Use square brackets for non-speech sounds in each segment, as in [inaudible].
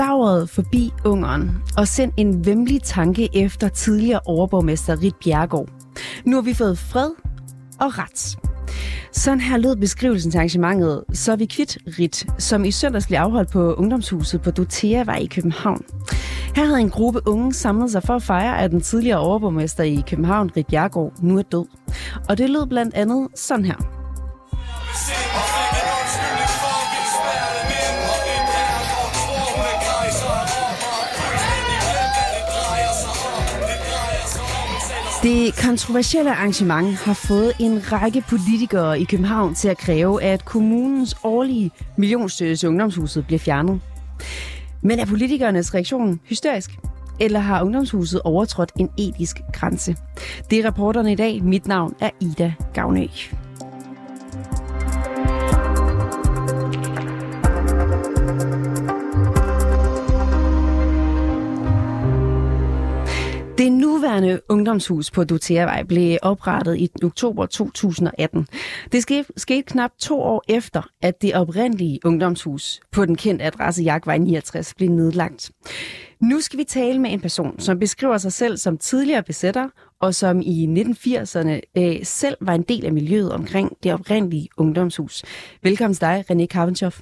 Slæb forbi ungeren og send en vemmelig tanke efter tidligere overborgmester Rit Bjergård. Nu har vi fået fred og ret. Sådan her lød beskrivelsen til arrangementet Så er vi kvitt Rit, som i søndags blev afholdt på Ungdomshuset på Doteavej i København. Her havde en gruppe unge samlet sig for at fejre, at den tidligere overborgmester i København, Rit Bjergård, nu er død. Og det lød blandt andet sådan her. Det kontroversielle arrangement har fået en række politikere i København til at kræve, at kommunens årlige millionstøtte til ungdomshuset bliver fjernet. Men er politikernes reaktion hysterisk? Eller har ungdomshuset overtrådt en etisk grænse? Det er reporterne i dag. Mit navn er Ida Gavnø. Det nuværende ungdomshus på Doteavej blev oprettet i oktober 2018. Det skete, skete knap to år efter, at det oprindelige ungdomshus på den kendte adresse Jagtvej 69 blev nedlagt. Nu skal vi tale med en person, som beskriver sig selv som tidligere besætter, og som i 1980'erne øh, selv var en del af miljøet omkring det oprindelige ungdomshus. Velkommen til dig, René Karvenshoff.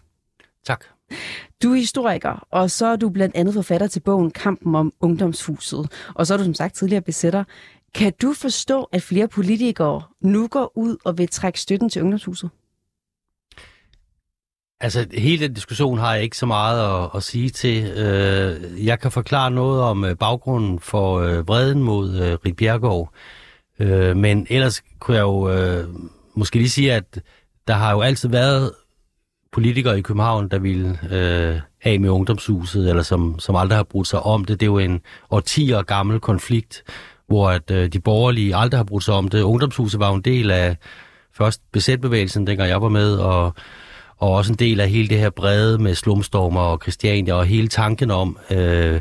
Tak. Du er historiker, og så er du blandt andet forfatter til bogen Kampen om ungdomshuset. Og så er du som sagt tidligere besætter. Kan du forstå, at flere politikere nu går ud og vil trække støtten til ungdomshuset? Altså, hele den diskussion har jeg ikke så meget at, at sige til. Øh, jeg kan forklare noget om øh, baggrunden for øh, vreden mod øh, Rit Bjergård. Øh, men ellers kunne jeg jo måske lige sige, at der har jo altid været politikere i København, der ville øh, af med ungdomshuset, eller som, som aldrig har brugt sig om det. Det er jo en årtier gammel konflikt, hvor at, øh, de borgerlige aldrig har brugt sig om det. Ungdomshuset var jo en del af først besætbevægelsen, dengang jeg var med, og, og også en del af hele det her brede med slumstormer og Christiania, og hele tanken om, øh,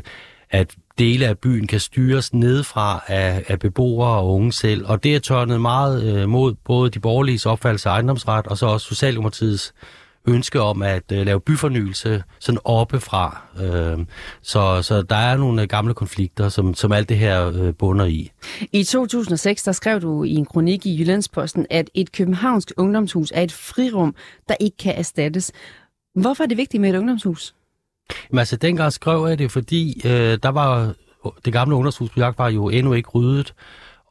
at dele af byen kan styres nedefra af, af beboere og unge selv. Og det er tørnet meget øh, mod både de borgerlige opfattelse af ejendomsret, og så også Socialdemokratiets ønske om at uh, lave byfornyelse sådan oppefra. Uh, så, så der er nogle gamle konflikter, som, som alt det her uh, bunder i. I 2006 der skrev du i en kronik i Jyllandsposten, at et københavnsk ungdomshus er et frirum, der ikke kan erstattes. Hvorfor er det vigtigt med et ungdomshus? Men altså, dengang skrev jeg det, fordi uh, der var det gamle ungdomshus på Jagt var jo endnu ikke ryddet.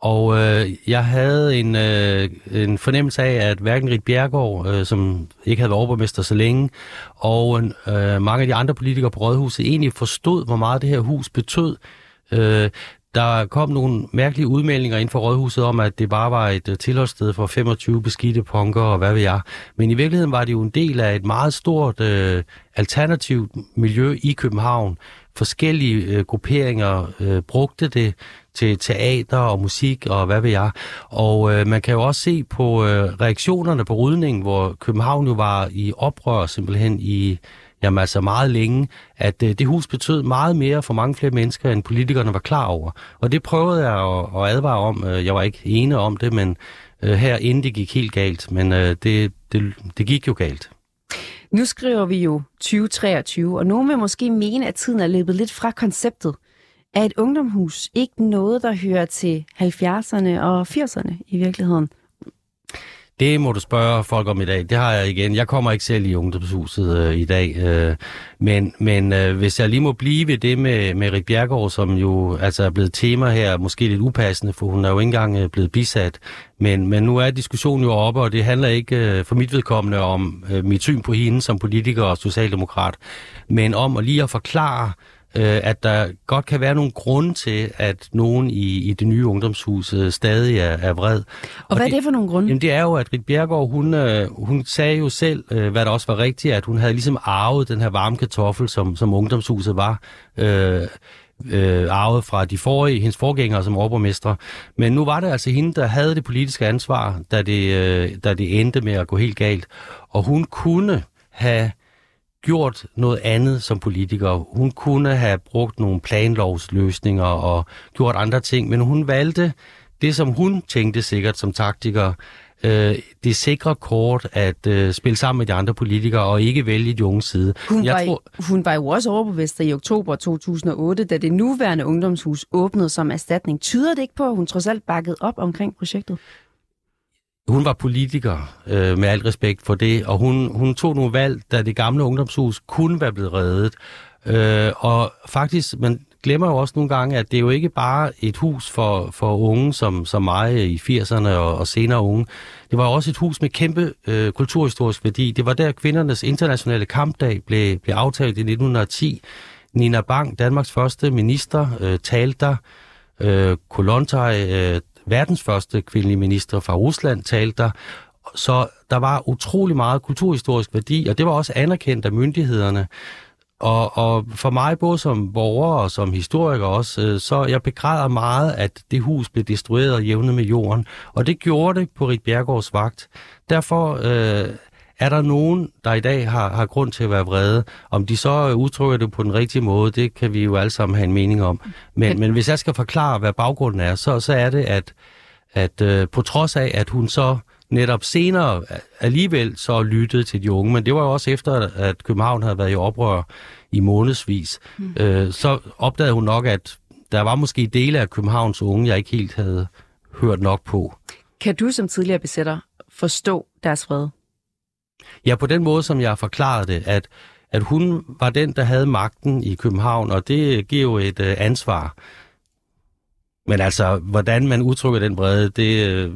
Og øh, jeg havde en, øh, en fornemmelse af, at hverken Rit Bjergård, øh, som ikke havde været overborgmester så længe, og øh, mange af de andre politikere på Rådhuset egentlig forstod, hvor meget det her hus betød. Øh, der kom nogle mærkelige udmeldinger inden for Rådhuset om, at det bare var et øh, tilholdssted for 25 beskidte punker og hvad ved jeg. Men i virkeligheden var det jo en del af et meget stort øh, alternativt miljø i København. Forskellige øh, grupperinger øh, brugte det til teater og musik og hvad ved jeg. Og øh, man kan jo også se på øh, reaktionerne på rydningen, hvor København jo var i oprør simpelthen i jamen altså meget længe, at øh, det hus betød meget mere for mange flere mennesker, end politikerne var klar over. Og det prøvede jeg at, at advare om. Øh, jeg var ikke ene om det, men øh, her inden det gik helt galt. Men øh, det, det, det gik jo galt. Nu skriver vi jo 2023, og nogen vil måske mene, at tiden er løbet lidt fra konceptet. Er et ungdomshus ikke noget, der hører til 70'erne og 80'erne i virkeligheden? Det må du spørge folk om i dag. Det har jeg igen. Jeg kommer ikke selv i ungdomshuset øh, i dag. Øh, men men øh, hvis jeg lige må blive ved det med, med Rik Bjergård, som jo altså er blevet tema her, måske lidt upassende, for hun er jo ikke engang øh, blevet bisat. Men, men nu er diskussionen jo oppe, og det handler ikke øh, for mit vedkommende om øh, mit syn på hende som politiker og socialdemokrat, men om at lige at forklare, øh, at der godt kan være nogle grunde til, at nogen i, i det nye ungdomshus øh, stadig er, er vred. Og, og hvad det, er det for nogle grunde? Jamen det er jo, at Rit Bjergård, hun, øh, hun sagde jo selv, øh, hvad der også var rigtigt, at hun havde ligesom arvet den her varme kartoffel, som, som ungdomshuset var. Øh, øh, arvet fra de forrige, hendes forgængere som overborgmestre. Men nu var det altså hende, der havde det politiske ansvar, da det, øh, da det endte med at gå helt galt. Og hun kunne have gjort noget andet som politiker. Hun kunne have brugt nogle planlovsløsninger og gjort andre ting, men hun valgte det, som hun tænkte sikkert som taktiker, øh, det sikre kort at øh, spille sammen med de andre politikere og ikke vælge de unge side. Hun, jeg var, tror... hun var jo også overbevist i oktober 2008, da det nuværende ungdomshus åbnede som erstatning. Tyder det ikke på, at hun trods alt bakkede op omkring projektet? Hun var politiker, øh, med al respekt for det, og hun, hun tog nogle valg, da det gamle ungdomshus kunne være blevet reddet. Øh, og faktisk, man glemmer jo også nogle gange, at det er jo ikke bare et hus for, for unge som, som mig i 80'erne og, og senere unge. Det var også et hus med kæmpe øh, kulturhistorisk værdi. Det var der kvindernes internationale kampdag blev, blev aftalt i 1910. Nina Bang, Danmarks første minister, øh, talte der. Øh, Kolontaj, øh, verdens første kvindelige minister fra Rusland, talte der. Så der var utrolig meget kulturhistorisk værdi, og det var også anerkendt af myndighederne. Og, og for mig, både som borger og som historiker også, øh, så jeg begræder meget, at det hus blev destrueret og jævnet med jorden. Og det gjorde det på Rit Bjergårds vagt. Derfor øh, er der nogen, der i dag har, har grund til at være vrede. Om de så udtrykker det på den rigtige måde, det kan vi jo alle sammen have en mening om. Men, men hvis jeg skal forklare, hvad baggrunden er, så, så er det, at, at øh, på trods af, at hun så netop senere alligevel så lyttede til de unge, men det var jo også efter, at København havde været i oprør i månedsvis, mm. øh, så opdagede hun nok, at der var måske dele af Københavns unge, jeg ikke helt havde hørt nok på. Kan du som tidligere besætter forstå deres fred? Ja, på den måde, som jeg forklarede det, at, at hun var den, der havde magten i København, og det giver jo et øh, ansvar. Men altså, hvordan man udtrykker den brede, det... Øh,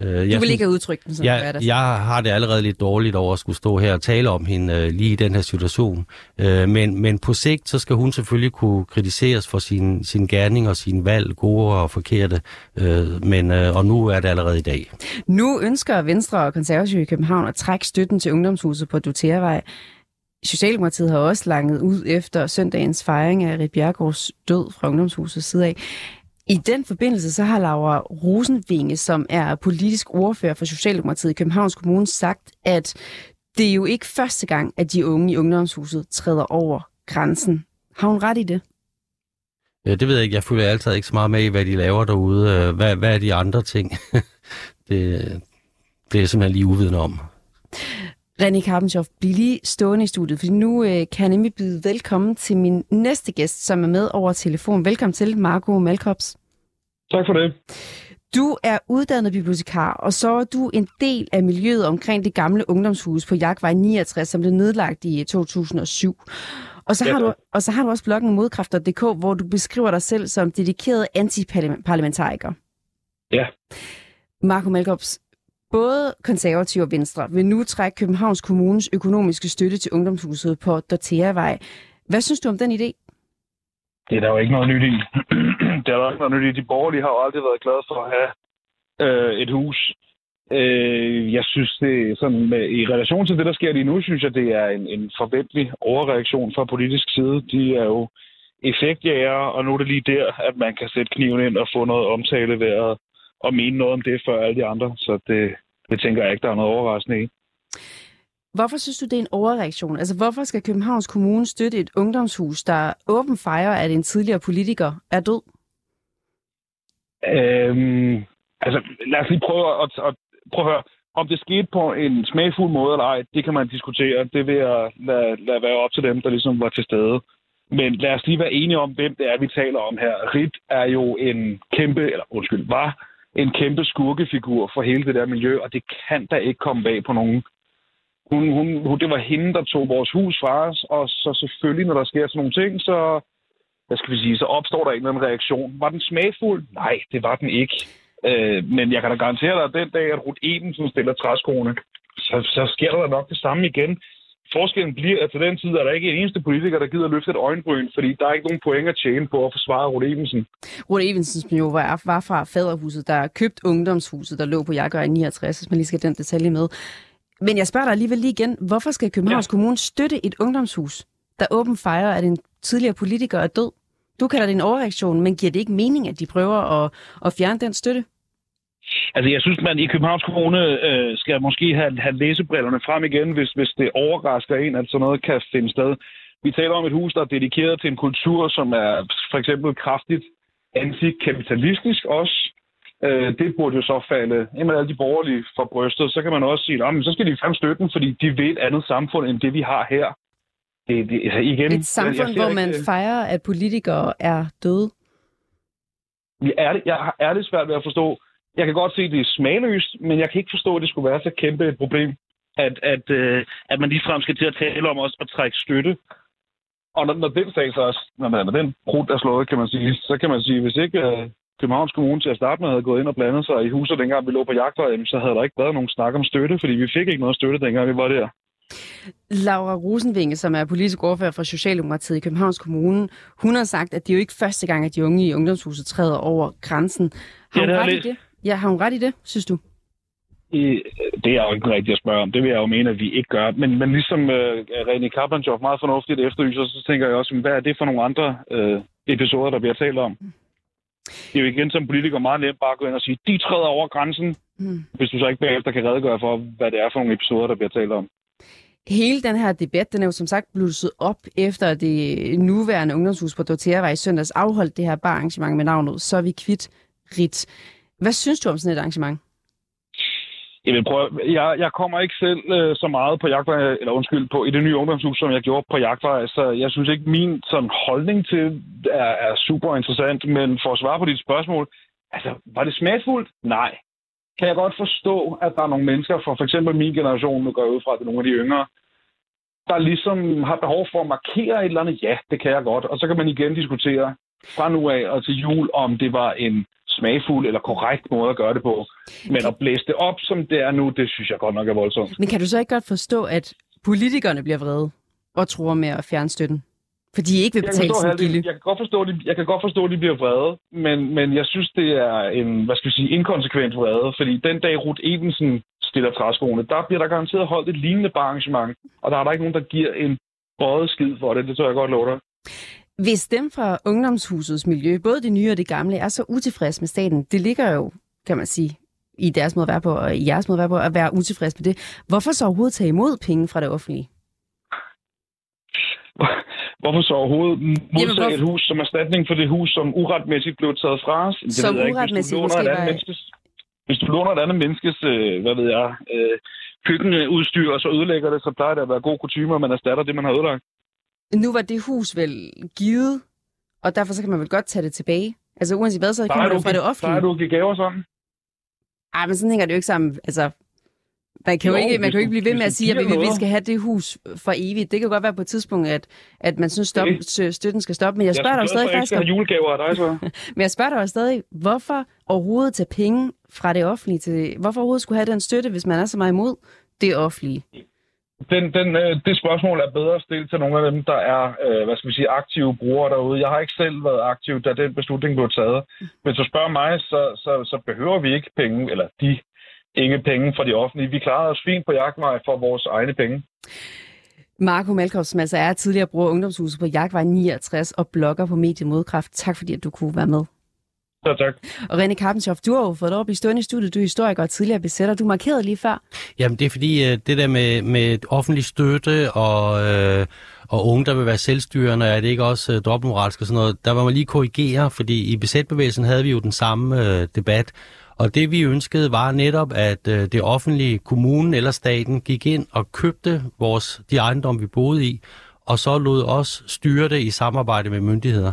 Øh, jeg du vil ikke have udtrykt den, som jeg, jeg har det allerede lidt dårligt over at skulle stå her og tale om hende øh, lige i den her situation. Øh, men, men på sigt, så skal hun selvfølgelig kunne kritiseres for sin, sin gerning og sin valg, gode og forkerte. Øh, men, øh, og nu er det allerede i dag. Nu ønsker Venstre og Konservative i København at trække støtten til ungdomshuset på Dutervej. Socialdemokratiet har også langet ud efter søndagens fejring af Rit Bjergårds død fra ungdomshusets side af. I den forbindelse så har Laura Rosenvinge, som er politisk ordfører for Socialdemokratiet i Københavns Kommune, sagt, at det er jo ikke første gang, at de unge i ungdomshuset træder over grænsen. Har hun ret i det? Ja, det ved jeg ikke. Jeg følger altid ikke så meget med i, hvad de laver derude. Øh, hvad, hvad er de andre ting? [laughs] det, det er simpelthen lige uvidende om. René Karpenshoff, bliv lige stående i studiet, for nu øh, kan jeg nemlig byde velkommen til min næste gæst, som er med over telefon. Velkommen til, Marco Malkops. Tak for det. Du er uddannet bibliotekar, og så er du en del af miljøet omkring det gamle ungdomshus på Jagtvej 69, som blev nedlagt i 2007. Øh, og så, ja, har du, og så har du også bloggen modkræfter.dk, hvor du beskriver dig selv som dedikeret antiparlamentariker. Ja. Marco Malkops, Både konservative og venstre vil nu trække Københavns Kommunes økonomiske støtte til ungdomshuset på Dorteavej. Hvad synes du om den idé? Det er der jo ikke noget nyt i. [clears throat] det er der ikke noget nyt i. De borgerlige har jo aldrig været glade for at have øh, et hus. Øh, jeg synes, det sådan, med, i relation til det, der sker lige nu, synes jeg, det er en, en forventelig overreaktion fra politisk side. De er jo effektjæger, og nu er det lige der, at man kan sætte kniven ind og få noget omtale ved at at mene noget om det før alle de andre. Så det, det tænker jeg ikke, der er noget overraskende i. Hvorfor synes du, det er en overreaktion? Altså, hvorfor skal Københavns Kommune støtte et ungdomshus, der åben fejrer, at en tidligere politiker er død? Øhm, altså, lad os lige prøve at, at, prøve at høre. Om det skete på en smagfuld måde eller ej, det kan man diskutere. Det vil jeg lade, lade være op til dem, der ligesom var til stede. Men lad os lige være enige om, hvem det er, vi taler om her. Rit er jo en kæmpe, eller undskyld, var en kæmpe skurkefigur for hele det der miljø, og det kan da ikke komme bag på nogen. Hun, hun, hun, det var hende, der tog vores hus fra os, og så selvfølgelig, når der sker sådan nogle ting, så, hvad skal vi sige, så opstår der en eller anden reaktion. Var den smagfuld? Nej, det var den ikke. Øh, men jeg kan da garantere dig, at den dag, at Ruth som stiller træskoene, så, så sker der nok det samme igen forskellen bliver, at til den tid er der ikke en eneste politiker, der gider løfte et øjenbryn, fordi der er ikke nogen point at tjene på at forsvare Rode Evensen. Rode Evensen, som jo var, var fra faderhuset, der købt ungdomshuset, der lå på Jakker 69, hvis man lige skal den detalje med. Men jeg spørger dig alligevel lige igen, hvorfor skal Københavns ja. Kommune støtte et ungdomshus, der åben fejrer, at en tidligere politiker er død? Du kalder det en overreaktion, men giver det ikke mening, at de prøver at, at fjerne den støtte? Altså, jeg synes, man i Københavns Kommune øh, skal måske have, have læsebrillerne frem igen, hvis, hvis det overrasker en, at sådan noget kan finde sted. Vi taler om et hus, der er dedikeret til en kultur, som er for eksempel kraftigt antikapitalistisk også. Øh, det burde jo så falde ind med alle de borgerlige for brystet. Så kan man også sige, at så skal de frem støtten, fordi de vil et andet samfund, end det vi har her. Det, det, altså igen, et samfund, hvor man ikke, fejrer, at politikere er døde? Jeg er, jeg har ærligt svært ved at forstå. Jeg kan godt se, at det er smagløst, men jeg kan ikke forstå, at det skulle være så kæmpe et problem, at, at, øh, at man ligefrem skal til at tale om også at trække støtte. Og når, når den sag så også, når, når den brud er slået, kan man sige, så kan man sige, hvis ikke øh, Københavns Kommune til at starte med havde gået ind og blandet sig i huset, dengang vi lå på jagtvej, så havde der ikke været nogen snak om støtte, fordi vi fik ikke noget støtte, dengang vi var der. Laura Rosenvinge, som er politisk ordfører for Socialdemokratiet i Københavns Kommune, hun har sagt, at det er jo ikke første gang, at de unge i ungdomshuset træder over grænsen. Har ja, hun ret i det? Ja, har hun ret i det, synes du? Det er jo ikke rigtigt at spørge om. Det vil jeg jo mene, at vi ikke gør. Men, men ligesom uh, René Kaplanjoff meget fornuftigt efterlyser, så tænker jeg også, hvad er det for nogle andre uh, episoder, der bliver talt om? Det er jo igen som politiker meget nemt bare at gå ind og sige, de træder over grænsen, mm. hvis du så ikke bagefter kan redegøre for, hvad det er for nogle episoder, der bliver talt om. Hele den her debat, den er jo som sagt blusset op efter det nuværende ungdomshus på Dorteavej i søndags afholdt det her bararrangement med navnet Så er vi kvitt Rit. Hvad synes du om sådan et arrangement? Jamen prøv, jeg, jeg kommer ikke selv øh, så meget på jagtvej, eller undskyld, på i det nye ungdomshus, som jeg gjorde på jagtvej, så jeg synes ikke, min sådan, holdning til er, er super interessant, men for at svare på dit spørgsmål, altså, var det smagsfuldt? Nej. Kan jeg godt forstå, at der er nogle mennesker fra for eksempel min generation, nu går jeg ud fra, at det er nogle af de yngre, der ligesom har behov for at markere et eller andet, ja, det kan jeg godt. Og så kan man igen diskutere fra nu af og til jul, om det var en smagfuld eller korrekt måde at gøre det på. Men at blæse det op, som det er nu, det synes jeg godt nok er voldsomt. Men kan du så ikke godt forstå, at politikerne bliver vrede og tror med at fjerne støtten? For de ikke vil betale sin gilde. Jeg kan godt forstå, at de, jeg kan godt forstå, at de bliver vrede, men, men jeg synes, det er en, hvad skal vi sige, inkonsekvent vrede. Fordi den dag Ruth Evensen stiller træskoene, der bliver der garanteret holdt et lignende arrangement, og der er der ikke nogen, der giver en bøjet skid for det. Det tror jeg godt love dig. Hvis dem fra ungdomshusets miljø, både det nye og det gamle, er så utilfredse med staten, det ligger jo, kan man sige, i deres måde at være på, og i jeres måde at være på, at være utilfreds med det. Hvorfor så overhovedet tage imod penge fra det offentlige? Hvorfor så overhovedet modtage Jamen, et hus som erstatning for det hus, som uretmæssigt blev taget fra os? Det som uretmæssigt måske var... Menneskes, hvis du låner et andet menneskes, øh, hvad ved jeg, øh, køkkenudstyr, og så ødelægger det, så plejer det at være god kutume, at man erstatter det, man har ødelagt. Nu var det hus vel givet, og derfor så kan man vel godt tage det tilbage. Altså uanset hvad, så kan man jo fra det offentlige. Plejer du at give gaver sådan? Ej, men sådan hænger det jo ikke sammen. Altså, man kan jo, jo ikke, man kan jo ikke blive ved med at sige, at vi, vi skal have det hus for evigt. Det kan godt være på et tidspunkt, at, at man synes, stop, okay. støtten skal stoppe. Men jeg spørger jeg dig stadig faktisk... Jeg skal julegaver af dig, så. [laughs] men jeg spørger dig stadig, hvorfor overhovedet tage penge fra det offentlige til... Hvorfor overhovedet skulle have den støtte, hvis man er så meget imod det offentlige? Den, den, øh, det spørgsmål er bedre stillet til nogle af dem, der er øh, hvad skal vi sige, aktive brugere derude. Jeg har ikke selv været aktiv, da den beslutning blev taget. Men så spørger mig, så, så, så behøver vi ikke penge, eller de ikke penge fra de offentlige. Vi klarer os fint på jagtvej for vores egne penge. Marco Malkoff, som altså er tidligere bruger ungdomshuset på Jagtvej 69 og blogger på Mediemodkraft. Tak fordi, at du kunne være med. Ja, tak. Og René Karpenshoff, du har jo fået lov at blive stående i studiet. Du er historiker og tidligere besætter. Du markerede lige før. Jamen, det er fordi, øh, det der med, med offentlig støtte og, øh, og unge, der vil være selvstyrende, er det ikke også øh, dobbeltmoralsk og sådan noget, der var man lige korrigere, fordi i besætbevægelsen havde vi jo den samme øh, debat, og det vi ønskede var netop, at øh, det offentlige, kommunen eller staten gik ind og købte vores, de ejendomme, vi boede i, og så lod os styre det i samarbejde med myndigheder.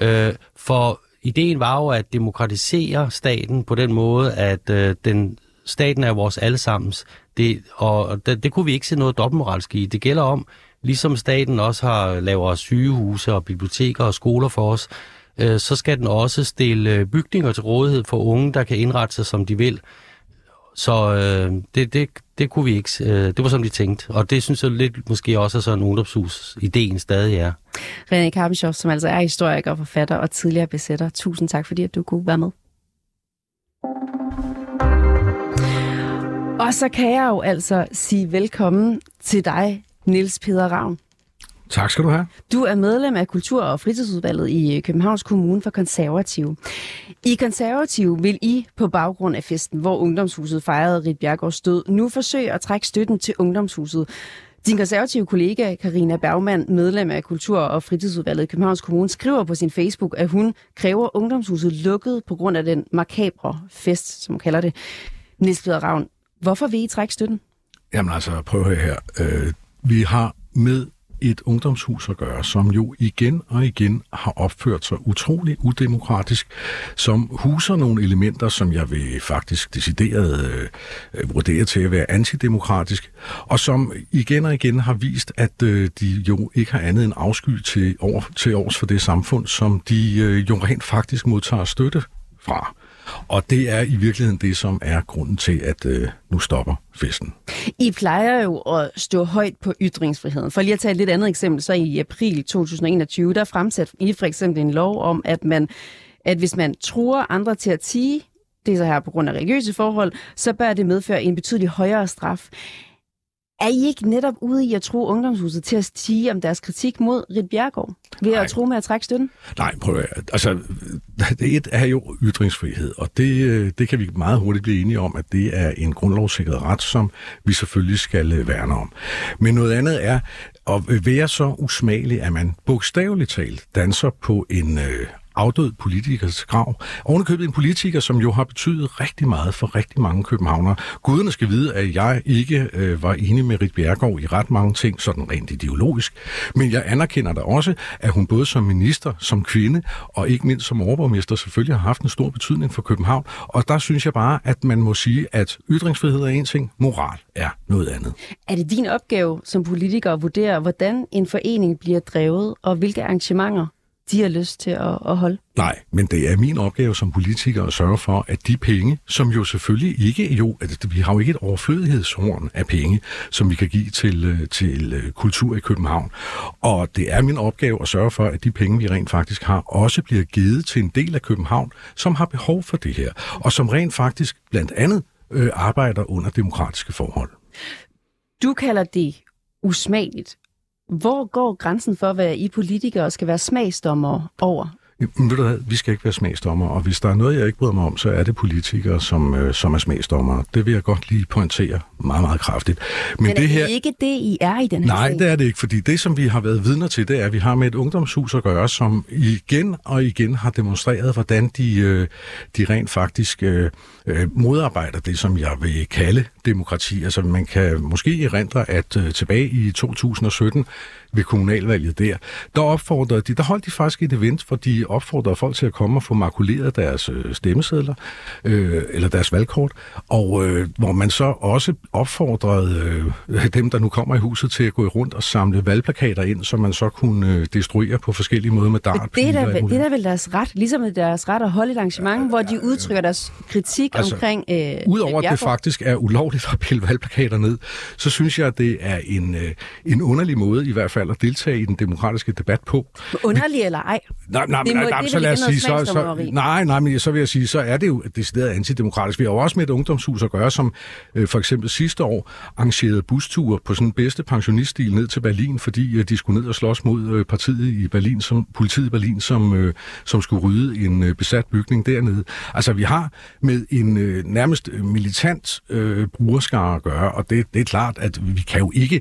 Øh, for ideen var jo at demokratisere staten på den måde, at øh, den staten er vores allesammens. Det, og det, det kunne vi ikke se noget dobbeltmoralsk i. Det gælder om, ligesom staten også har lavet sygehuse og biblioteker og skoler for os, øh, så skal den også stille øh, bygninger til rådighed for unge, der kan indrette sig, som de vil. Så øh, det, det, det kunne vi ikke. Øh, det var som de tænkte. Og det synes jeg lidt måske også er sådan ungdomshus ideen stadig er. René Karpenschow, som altså er historiker, forfatter og tidligere besætter. Tusind tak, fordi at du kunne være med. Og så kan jeg jo altså sige velkommen til dig, Nils Peder Ravn. Tak skal du have. Du er medlem af Kultur- og Fritidsudvalget i øh, Københavns Kommune for Konservative. I Konservative vil I på baggrund af festen, hvor Ungdomshuset fejrede Rit Bjergårds død, nu forsøge at trække støtten til Ungdomshuset. Din konservative kollega Karina Bergmann, medlem af Kultur- og Fritidsudvalget i Københavns Kommune, skriver på sin Facebook, at hun kræver ungdomshuset lukket på grund af den makabre fest, som hun kalder det. Niels Peder Ravn, hvorfor vil I trække støtten? Jamen altså, prøv at høre her. Øh, vi har med et ungdomshus at gøre, som jo igen og igen har opført sig utrolig udemokratisk, som huser nogle elementer, som jeg vil faktisk decideret øh, vurdere til at være antidemokratisk, og som igen og igen har vist, at øh, de jo ikke har andet end afsky til, over, til års for det samfund, som de øh, jo rent faktisk modtager støtte fra. Og det er i virkeligheden det, som er grunden til, at øh, nu stopper festen. I plejer jo at stå højt på ytringsfriheden. For lige at tage et lidt andet eksempel, så i april 2021, der fremsatte I for eksempel en lov om, at man at hvis man tror andre til at tige, det er så her på grund af religiøse forhold, så bør det medføre en betydelig højere straf. Er I ikke netop ude i at tro ungdomshuset til at sige om deres kritik mod Rit Bjergård? Ved Nej. at tro med at trække støtten? Nej, prøv at Altså, [laughs] det et er jo ytringsfrihed, og det, det kan vi meget hurtigt blive enige om, at det er en grundlovssikret ret, som vi selvfølgelig skal øh, værne om. Men noget andet er at være så usmagelig, at man bogstaveligt talt danser på en øh, afdød politikers grav. Ovenikøbet en politiker, som jo har betydet rigtig meget for rigtig mange københavnere. Guderne skal vide, at jeg ikke øh, var enig med Rit Bjergård i ret mange ting, sådan rent ideologisk. Men jeg anerkender da også, at hun både som minister, som kvinde og ikke mindst som overborgmester selvfølgelig har haft en stor betydning for København. Og der synes jeg bare, at man må sige, at ytringsfrihed er en ting, moral er noget andet. Er det din opgave som politiker at vurdere, hvordan en forening bliver drevet, og hvilke arrangementer de har lyst til at, at holde. Nej, men det er min opgave som politiker at sørge for, at de penge, som jo selvfølgelig ikke jo, at vi har jo ikke et overflødighedshorn af penge, som vi kan give til, øh, til øh, kultur i København. Og det er min opgave at sørge for, at de penge, vi rent faktisk har, også bliver givet til en del af København, som har behov for det her, og som rent faktisk blandt andet øh, arbejder under demokratiske forhold. Du kalder det usmageligt. Hvor går grænsen for, hvad I politikere skal være smagsdommer over? Ved du hvad, vi skal ikke være smagsdommer, og hvis der er noget, jeg ikke bryder mig om, så er det politikere, som, øh, som er smagsdommer. Det vil jeg godt lige pointere meget, meget kraftigt. Men, Men er det her... ikke det, I er i den her Nej, sag? det er det ikke, fordi det, som vi har været vidner til, det er, at vi har med et ungdomshus at gøre, som igen og igen har demonstreret, hvordan de, øh, de rent faktisk øh, øh modarbejder det, som jeg vil kalde demokrati. Altså man kan måske erindre, at øh, tilbage i 2017 ved kommunalvalget der, der opfordrede de, der holdt de faktisk et event, hvor de opfordrede folk til at komme og få makuleret deres øh, stemmesedler, øh, eller deres valgkort, og øh, hvor man så også opfordrede øh, dem, der nu kommer i huset, til at gå rundt og samle valgplakater ind, som man så kunne øh, destruere på forskellige måder med dart. Det er, da, det er da vel deres ret, ligesom det deres ret at holde et arrangement, ja, hvor de udtrykker deres kritik altså, omkring øh, Udover at det faktisk er ulovligt at pille valgplakater ned, så synes jeg, at det er en, øh, en underlig måde i hvert fald fald at deltage i den demokratiske debat på. Underlig eller ej? Nej, nej, det må, nej, det så lad os sige, så, så, nej, nej, men så vil jeg sige, så er det jo decideret antidemokratisk. Vi har jo også med et ungdomshus at gøre, som øh, for eksempel sidste år arrangerede busture på sådan bedste pensioniststil ned til Berlin, fordi øh, de skulle ned og slås mod øh, partiet i Berlin, som, politiet i Berlin, som, øh, som skulle rydde en øh, besat bygning dernede. Altså, vi har med en øh, nærmest militant øh, brugerskare at gøre, og det, det er klart, at vi kan jo ikke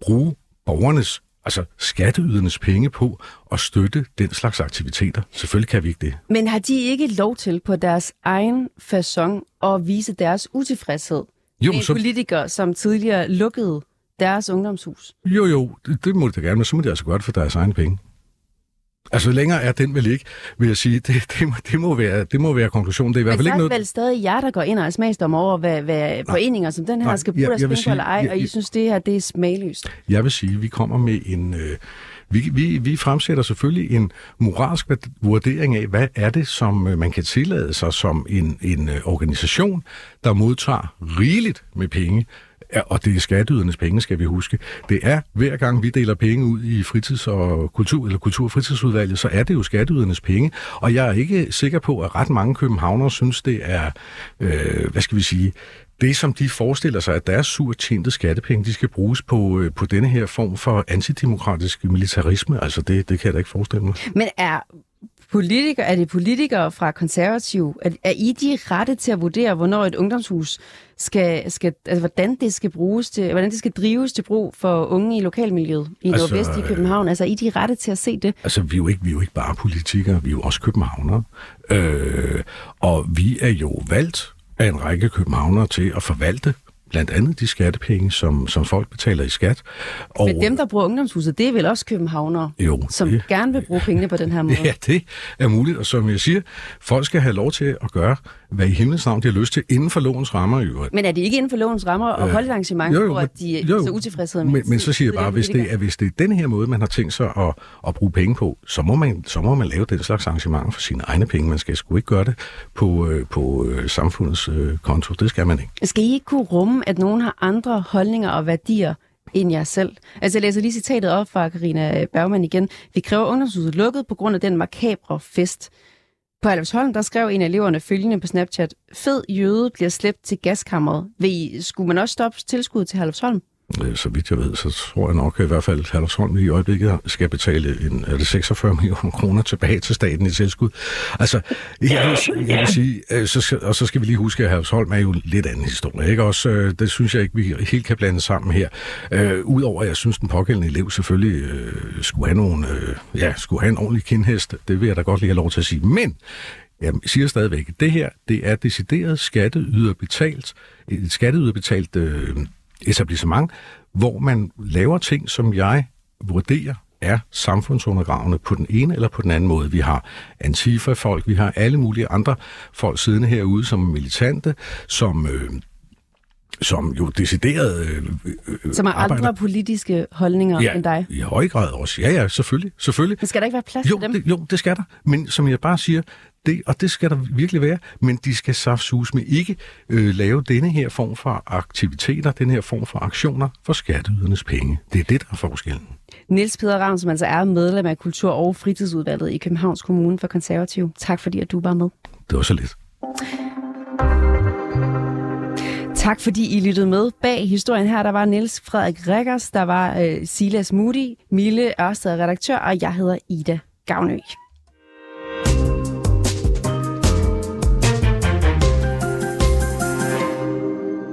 bruge borgernes altså skatteydernes penge på at støtte den slags aktiviteter. Selvfølgelig kan vi ikke det. Men har de ikke lov til på deres egen façon at vise deres utilfredshed? Jo, en så... politiker, som tidligere lukkede deres ungdomshus. Jo, jo, det, det må de da gerne, men så må de altså det for deres egen penge. Altså længere er den vel ikke, vil jeg sige. Det, det, det, må, være, det må være konklusionen. Det er i hvert fald ikke noget... vel stadig jer, der går ind og er smagsdommer over, hvad, hvad nej, foreninger som den her nej, skal bruge deres penge eller ej, og I synes, det her det er smagløst. Jeg vil sige, vi kommer med en... Øh, vi, vi, vi fremsætter selvfølgelig en moralsk vurdering af, hvad er det, som øh, man kan tillade sig som en, en øh, organisation, der modtager rigeligt med penge Ja, og det er skatteydernes penge, skal vi huske. Det er, hver gang vi deler penge ud i fritids- og kultur- eller kultur- og fritidsudvalget, så er det jo skatteydernes penge. Og jeg er ikke sikker på, at ret mange københavnere synes, det er, øh, hvad skal vi sige, det, som de forestiller sig, at deres surt tjente skattepenge, de skal bruges på, øh, på denne her form for antidemokratisk militarisme, altså det, det kan jeg da ikke forestille mig. Men er politikere, er det politikere fra konservativ? Er, er I de rette til at vurdere, hvornår et ungdomshus skal, skal altså, hvordan det skal bruges til, hvordan det skal drives til brug for unge i lokalmiljøet i altså, Nordvest i København? Altså, er I de rette til at se det? Altså, vi er jo ikke, vi er jo ikke bare politikere, vi er jo også københavnere. Øh, og vi er jo valgt af en række københavnere til at forvalte blandt andet de skattepenge, som, som folk betaler i skat. Og, Men dem, der bruger ungdomshuset, det er vel også københavnere, jo, som det, gerne vil bruge pengene på den her [laughs] måde? Ja, det er muligt, og som jeg siger, folk skal have lov til at gøre, hvad i himlens navn de har lyst til, inden for lovens rammer i øvrigt. Men er det ikke inden for lovens rammer at holde et arrangement, jo, jo, hvor de er så utilfredshed med? Men, men så siger jeg bare, hvis det, er, hvis det er den her måde, man har tænkt sig at, at bruge penge på, så må, man, så må man lave den slags arrangement for sine egne penge. Man skal sgu ikke gøre det på, øh, på øh, samfundets øh, konto. Det skal man ikke. Skal I ikke kunne rumme, at nogen har andre holdninger og værdier end jer selv. Altså jeg læser lige citatet op fra Karina Bergman igen. Vi kræver ungdomshuset lukket på grund af den makabre fest. På Alvesholm, der skrev en af eleverne følgende på Snapchat. Fed jøde bliver slæbt til gaskammeret. Vil, skulle man også stoppe tilskud til Halvsholm? Øh, så vidt jeg ved, så tror jeg nok at i hvert fald, at Hallersholm i øjeblikket skal betale en, er det 46 millioner kroner tilbage til staten i tilskud. Altså, jeg vil, jeg vil sige, øh, så skal, og så skal vi lige huske, at Hallersholm er jo en lidt anden historie. Ikke? Også, øh, det synes jeg ikke, vi helt kan blande sammen her. Uh, Udover at jeg synes, den pågældende elev selvfølgelig uh, skulle, have nogle, uh, ja, skulle have en ordentlig kindhest. Det vil jeg da godt lige have lov til at sige. Men jeg siger stadigvæk, at det her, det er decideret skatteyderbetalt, et skatteyderbetalt øh, etablissement, hvor man laver ting, som jeg vurderer er samfundsundergravende på den ene eller på den anden måde. Vi har Antifa-folk, vi har alle mulige andre folk siddende herude, som militante, som... Øh, som jo decideret... Øh, øh, som har arbejder. andre politiske holdninger ja, end dig? i høj grad også. Ja, ja, selvfølgelig. selvfølgelig. Men skal der ikke være plads jo, til dem? Det, jo, det skal der. Men som jeg bare siger, det, og det skal der virkelig være, men de skal saftsus med ikke øh, lave denne her form for aktiviteter, den her form for aktioner for skatteydernes penge. Det er det, der er forskellen. Niels Peder Ravn, som altså er medlem af Kultur- og Fritidsudvalget i Københavns Kommune for Konservativ. Tak fordi, at du var med. Det var så lidt. Tak fordi I lyttede med. Bag historien her, der var Niels Frederik Rikkers, der var øh, Silas Moody, Mille Ørsted redaktør, og jeg hedder Ida Gavnø.